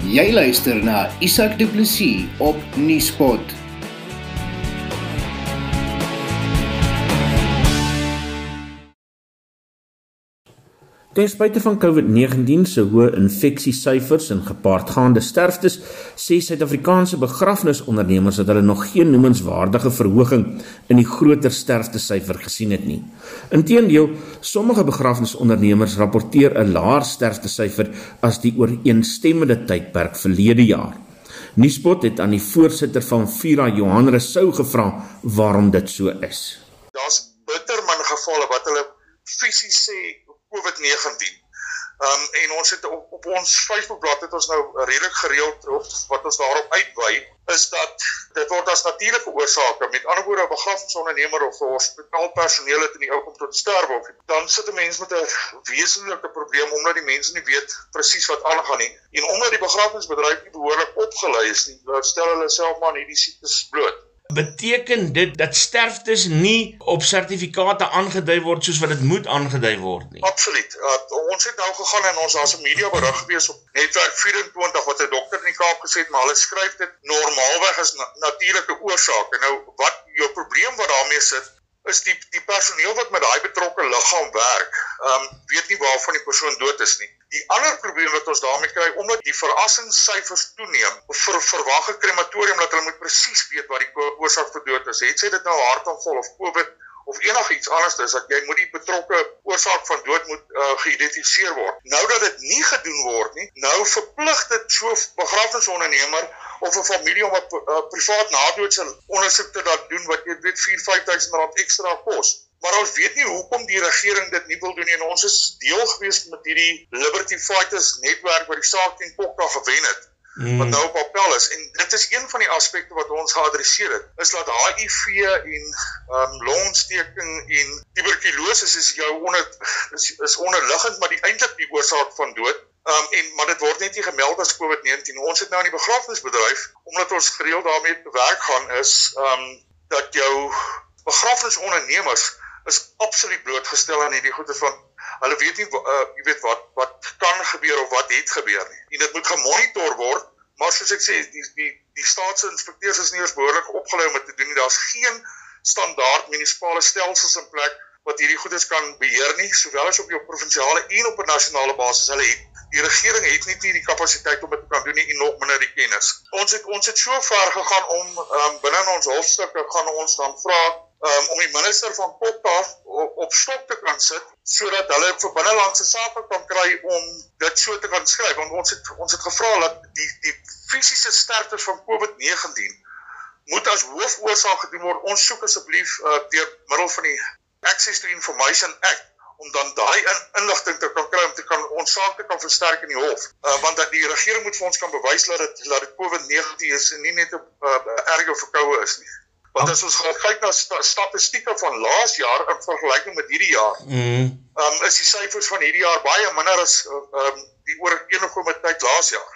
Jy luister na Isak Du Plessis op Nieuwspot. Ten spyte van COVID-19 se hoë infeksiesyfers en gepaardgaande sterftes, sê Suid-Afrikaanse begrafnisondernemers dat hulle nog geen noemenswaardige verhoging in die groter sterftesyfer gesien het nie. Inteendeel, sommige begrafnisondernemers rapporteer 'n laer sterftesyfer as die ooreenstemmende tydperk verlede jaar. Nuuspot het aan die voorsitter van Vira Johan Resou gevra waarom dit so is. Daar's bitter min gevalle wat hulle fisies sê COVID-19. Um en ons het op, op ons Facebookblad het ons nou redelik gereeld op wat ons daarop uitwy is dat dit word as natuurlike oorsake met ander woorde 'n begrafnisondernemer of 'n hospitaalpersoneel het in die ou kom tot sterwe of dan sit 'n mens met 'n wesenlike probleem omdat die mense nie weet presies wat aangaan nie en omdat die begrafnisbedryf nie behoorlik opgelei is nie stel hulle self maar in hierdie siektes bloot beteken dit dat sterftes nie op sertifikate aangedui word soos wat dit moet aangedui word nie. Absoluut. Uh, ons het nou gegaan en ons daar's 'n media berig gewees op Netwerk 24 wat 'n dokter in die Kaap gesê het maar hulle skryf dit normaalweg as na natuurlike oorsake. Nou wat jou probleem wat daarmee sit is die die personeel wat met daai betrokke liggaam werk, ehm um, weet nie waarvan die persoon dood is nie. Die ander probleem wat ons daarmee kry omdat die verrassingssyfers toeneem, vir verwag 'n krematorium dat hulle moet presies weet wat die oorsaak vir dood is. Het sy dit nou hartaanval of COVID of enigiets anders is dat jy moet die betrokke oorsaak van dood moet uh, geïdentifiseer word. Nou dat dit nie gedoen word nie, nou verplig dit so begrafnisondernemer of 'n familie om 'n uh, privaat nadoodse ondersoek te laat doen wat jy weet 4-5000 rand ekstra kos. Maar ons weet nie hoekom die regering dit nie wil doen nie en ons is deel gewees met hierdie Liberty Fighters netwerk wat die saak teen Kokka gewen het mm. wat nou op appel is en dit is een van die aspekte wat ons geadresseer het is dat HIV en um, longontsteking en tuberkulose is jou onder is, is onderliggend maar die eintlik die oorsaak van dood Um, en maar dit word net nie gemeld as COVID-19. Ons het nou in die begrafnisbedryf omdat ons gereeld daarmee te werk gaan is um dat jou begrafnisondernemers is absoluut blootgestel aan hierdie goeie van hulle weet nie uh, jy weet wat wat kan gebeur of wat het gebeur nie. En dit moet gemonitor word, maar soos ek sê, die die die staatsinspekteurs is nie eens behoorlik opgelei om dit te doen nie. Daar's geen standaard munisipale stelsels in plek wat hierdie goedes kan beheer nie, sowel as op jou provinsiale en op 'n nasionale basis. Hulle het die regering het nie die kapasiteit om dit te kan doen nie en nog minder die kennis. Ons het ons het so ver gegaan om um, binne in ons hoofstukke gaan ons dan vra um, om die minister van Koptaf op, op stok te kan sit sodat hulle vir binnelandse sake kan kry om dit so te kan skryf want ons het ons het gevra dat die die fisiese sterftes van COVID-19 moet as hoofoorsaak gedoen word. Ons soek asseblief uh, deur middel van die Access to Information Act om dan daai in, inligting te kan kry om te kan ons saak te kan versterk in die hof. Uh, want dat die regering moet vir ons kan bewys dat dit dat dit COVID-19 is en nie net 'n uh, erge verkoue is nie. Want as ons gaan kyk na st statistieke van laas jaar in vergelyking met hierdie jaar, mm. um, is die syfers van hierdie jaar baie minder as um, die oor enige tyd laas jaar.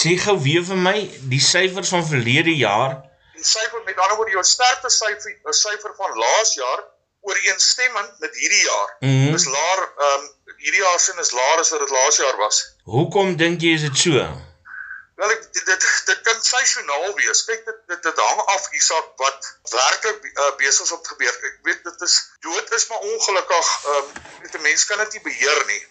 Sê gou weer vir my die syfers van verlede jaar. Die syfer met ander woorde jou sterkste syfer, 'n syfer van laas jaar ooreenstemmend met hierdie jaar. Mm. Is laer um, hierdie jaar sin is laer as wat dit laas jaar was. Hoekom dink jy is dit so? Wel ek dit dit, dit kan seisoonaal wees. Kyk dit dit dit hang af Isak wat werklik uh, besig is om te gebeur. Ek weet dit is dood is maar ongelukkig ehm um, die mense kan dit nie beheer nie.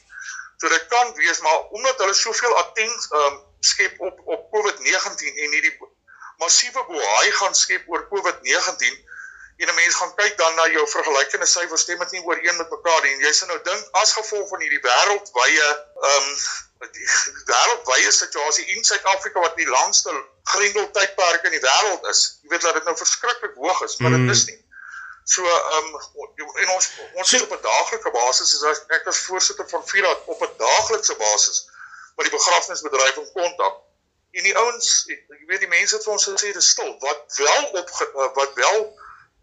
So dit kan wees maar omdat hulle soveel attent ehm um, skep op op COVID-19 en hierdie massiewe boei gaan skep oor COVID-19 en 'n mens gaan kyk dan na jou vergelykende syfers stem dit nie ooreen met mekaar nie en jy sê nou dink as gevolg van hierdie wêreldwye ehm um, die wêreldwye situasie in Suid-Afrika wat die langste grendeltydperk in die wêreld is. Jy weet dat dit nou verskriklik hoog is, maar dit mm. is nie. So ehm um, en ons ons is op 'n daaglikse basis as ek as voorsitter van Vira op 'n daaglikse basis met die begrafnisbedryf in kontak. En die ouens, jy weet die mense het vir ons gesê dis stil. Wat wel op uh, wat wel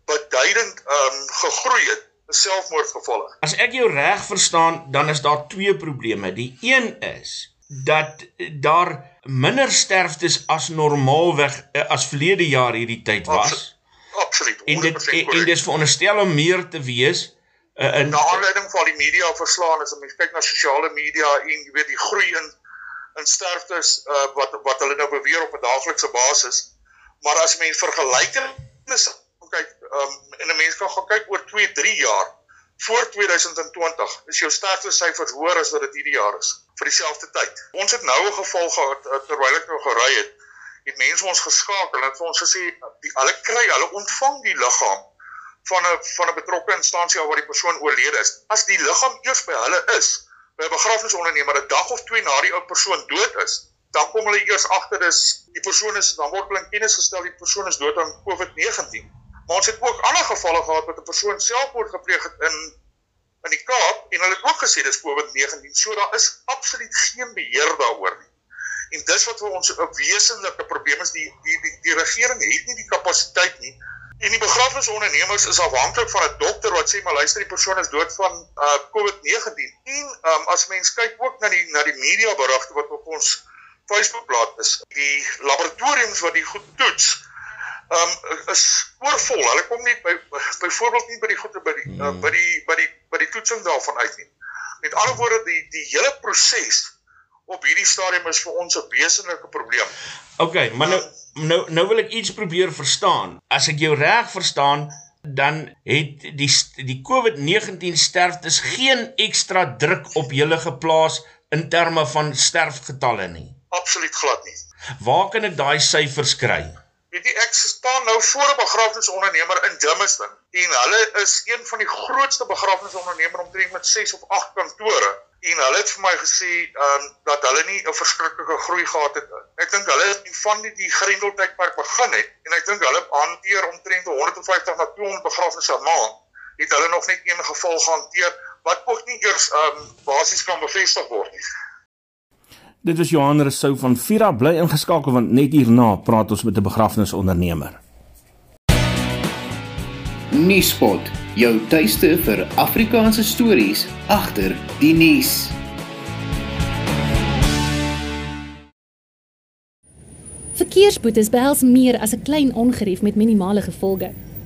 beduidend ehm um, gegroei het selfmoordgevalle. As ek jou reg verstaan, dan is daar twee probleme. Die een is dat daar minder sterftes as normaalweg eh, as verlede jaar hierdie tyd was. Absoluut. En dit en dis veronderstel om meer te wees uh, in na aanleiding van die media verslaan as jy kyk na sosiale media en jy weet die groei in in sterftes uh, wat wat hulle nou beweer op 'n daaglikse basis. Maar as mens vergelykings kyk, um, en 'n mens kan gaan kyk oor 2, 3 jaar voor 2020, is jou sterftesyfers hoër as wat dit hierdie jaar is vir dieselfde tyd. Ons het nou 'n geval gehad uh, terwyl ek nou gery het, het mense ons geskakel en het vir ons gesê die hulle kry, hulle ontvang die liggaam van 'n van 'n betrokke instansie waar die persoon oorlede is. As die liggaam eers by hulle is, by 'n begrafnisondernemer 'n dag of twee na die ou persoon dood is, dan kom hulle eers agter dis die persoon is dan word hulle in kennis gestel die persoon is dood aan COVID-19. Maar ons het ook ander gevalle gehad met 'n persoon selfmoord gepleeg het in in die Kaap en hulle het ook gesê dis COVID-19. So daar is absoluut geen beheer daaroor nie. En dis wat vir ons 'n wesenlike probleem is die die die, die regering het nie die kapasiteit nie En die begrafnisondernemers is afhanklik van 'n dokter wat sê maar luister die persoon is dood van uh COVID-19. En um, as mens kyk ook na die na die media berigte wat op ons Facebookblad is, die laboratoriums wat die goed toets, um is oorvol. Hulle kom nie by byvoorbeeld nie by die goede by die uh, by die by die by die toetsing daarvan uit nie. Met ander woorde die die hele proses op hierdie stadium is vir ons 'n wesenlike probleem. OK, maar nou nou nou wil ek iets probeer verstaan. As ek jou reg verstaan, dan het die die COVID-19 sterftes geen ekstra druk op julle geplaas in terme van sterfgetalle nie. Absoluut glad nie. Waar kan ek daai syfers kry? Weet jy ek staan nou voor 'n begrafnisondernemer in Dummerston en hulle is een van die grootste begrafnisondernemers omtrent met 6 of 8 kantore en hulle het vir my gesê um, dat hulle nie 'n verskriklike groei gehad het. Ek dink hulle het van die, die grendeltydperk begin het en ek dink hulle hanteer omtrent 150 na 200 begrafnisse 'n maand. Het hulle nog net een geval gehanteer wat ook nie eers um, basies kan bevestig word nie. Dit was Johan Rousseau van Vira bly ingeskakel want net hierna praat ons met 'n begrafnisondernemer. Nuuspot, jou tuiste vir Afrikaanse stories agter die nuus. Verkeersboetes behels meer as 'n klein ongerief met minimale gevolge.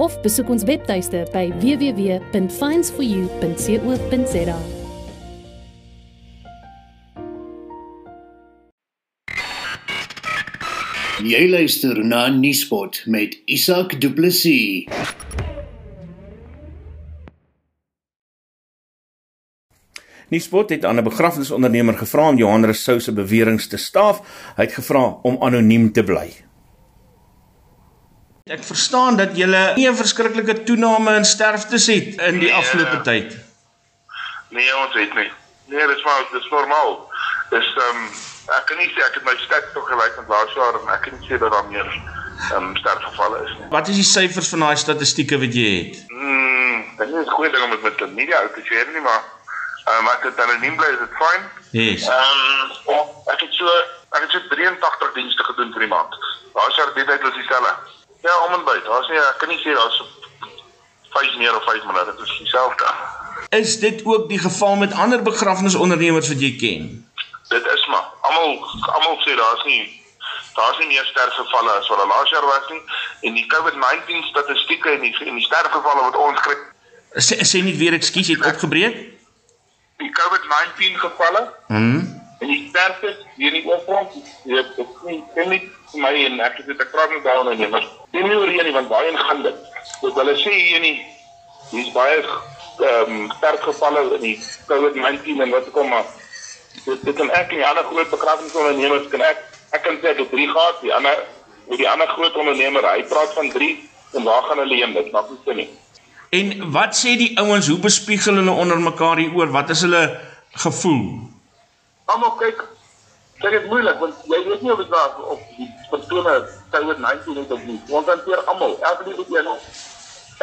of besoek ons webtuiste by www.finesforyou.co.za. Jy luister na Nuuspot met Isak Du Plessis. Nuuspot het aan 'n begrafnisondernemer gevra om Johan Rousseau se beweringe te staaf. Hy het gevra om anoniem te bly. Ek verstaan dat jy nie 'n verskriklike toename in sterftes het in die nee, afgelope tyd. Nee, ons weet nie. Nee, dis maar dis normaal. Dis ehm um, ek kan nie sê ek het my stats tog gelyk met laas jaar en ek kan nie sê dat daar meer ehm um, sterfgevalle is nie. Wat is die syfers van daai statistieke wat jy het? Mm, dit is 'n goeie ding om met die media uit te share nie, maar ehm um, ek het anoniem bly, is dit fyn? Yes. Ehm um, ek het so ek het so 83 dienste gedoen vir die maand. Laas jaar dit het was dieselfde. Ja, om en by. Daar's nie ek kan nie sê daar's 5 meer of 5 minder, dit is dieselfde. Is dit ook die geval met ander begrafnisondernemers wat jy ken? dit is maar almal almal sê daar's nie daar's nie meer sterfgevalle as wat laas jaar was nie en die COVID-19 statistieke en die en die sterfgevalle wat ons kry sê, sê nie weer ekskuus het opgebreek die COVID-19 gevalle mhm en die sterftes hier in die oorgrond jy ek nie ken nie my en ek het dit ek praat met daai nie maar nie oor hier nie want baie gaan dit? So hulle sê hier nie hier's baie ehm um, sterfgevalle in die COVID-19 en wat kom maar dit dit kan ek en die ander groot begrafnisondernemers kan ek ek kan sê dat drie gehad die ander met die ander groot ondernemer hy praat van drie en waar gaan hulle heen? Dit maak nie sin nie. En wat sê die ouens hoe bespiegel hulle onder mekaar hier oor wat is hulle gevoel almal kyk dit is moeilik want jy weet nie of dit waar of die persone COVID-19 het of nie ons hanteer almal elke liewe een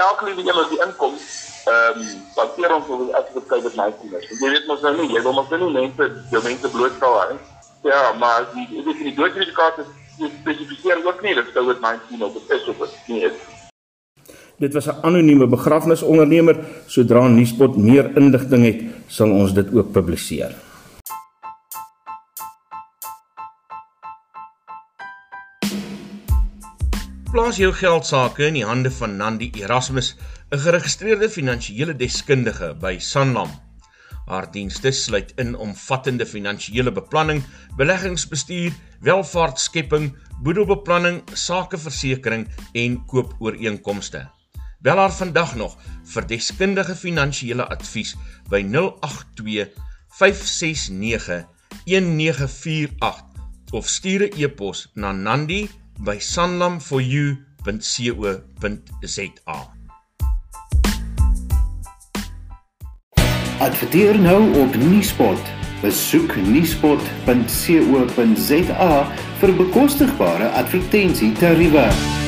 elke liewe een wat die inkom ehm um, wat keer ons wil as dit kyk met my kinders. Jy weet mos nou nie, jy wil mos nou nie mense jou mense blootstel hè. Ja, maar die die, die doodsertifikaat is spesifiseer ook nie dat COVID-19 op dit is of dit nie is. Dit was 'n anonieme begrafnisondernemer. Sodra Nuuspot meer inligting het, sal ons dit ook publiseer. Plaas jou geld sake in die hande van Nandi Erasmus, 'n geregistreerde finansiële deskundige by Sanlam. Haar dienste sluit in omvattende finansiële beplanning, beleggingsbestuur, welvaartskepping, boedelbeplanning, sakeversekering en koopooreenkomste. Bel haar vandag nog vir deskundige finansiële advies by 082 569 1948 of stuur 'n e-pos na nandi by sanlamforyou.co.za. Adverteer nou op Nuuspot. Besoek nuuspot.co.za vir bekostigbare advertensietariewe.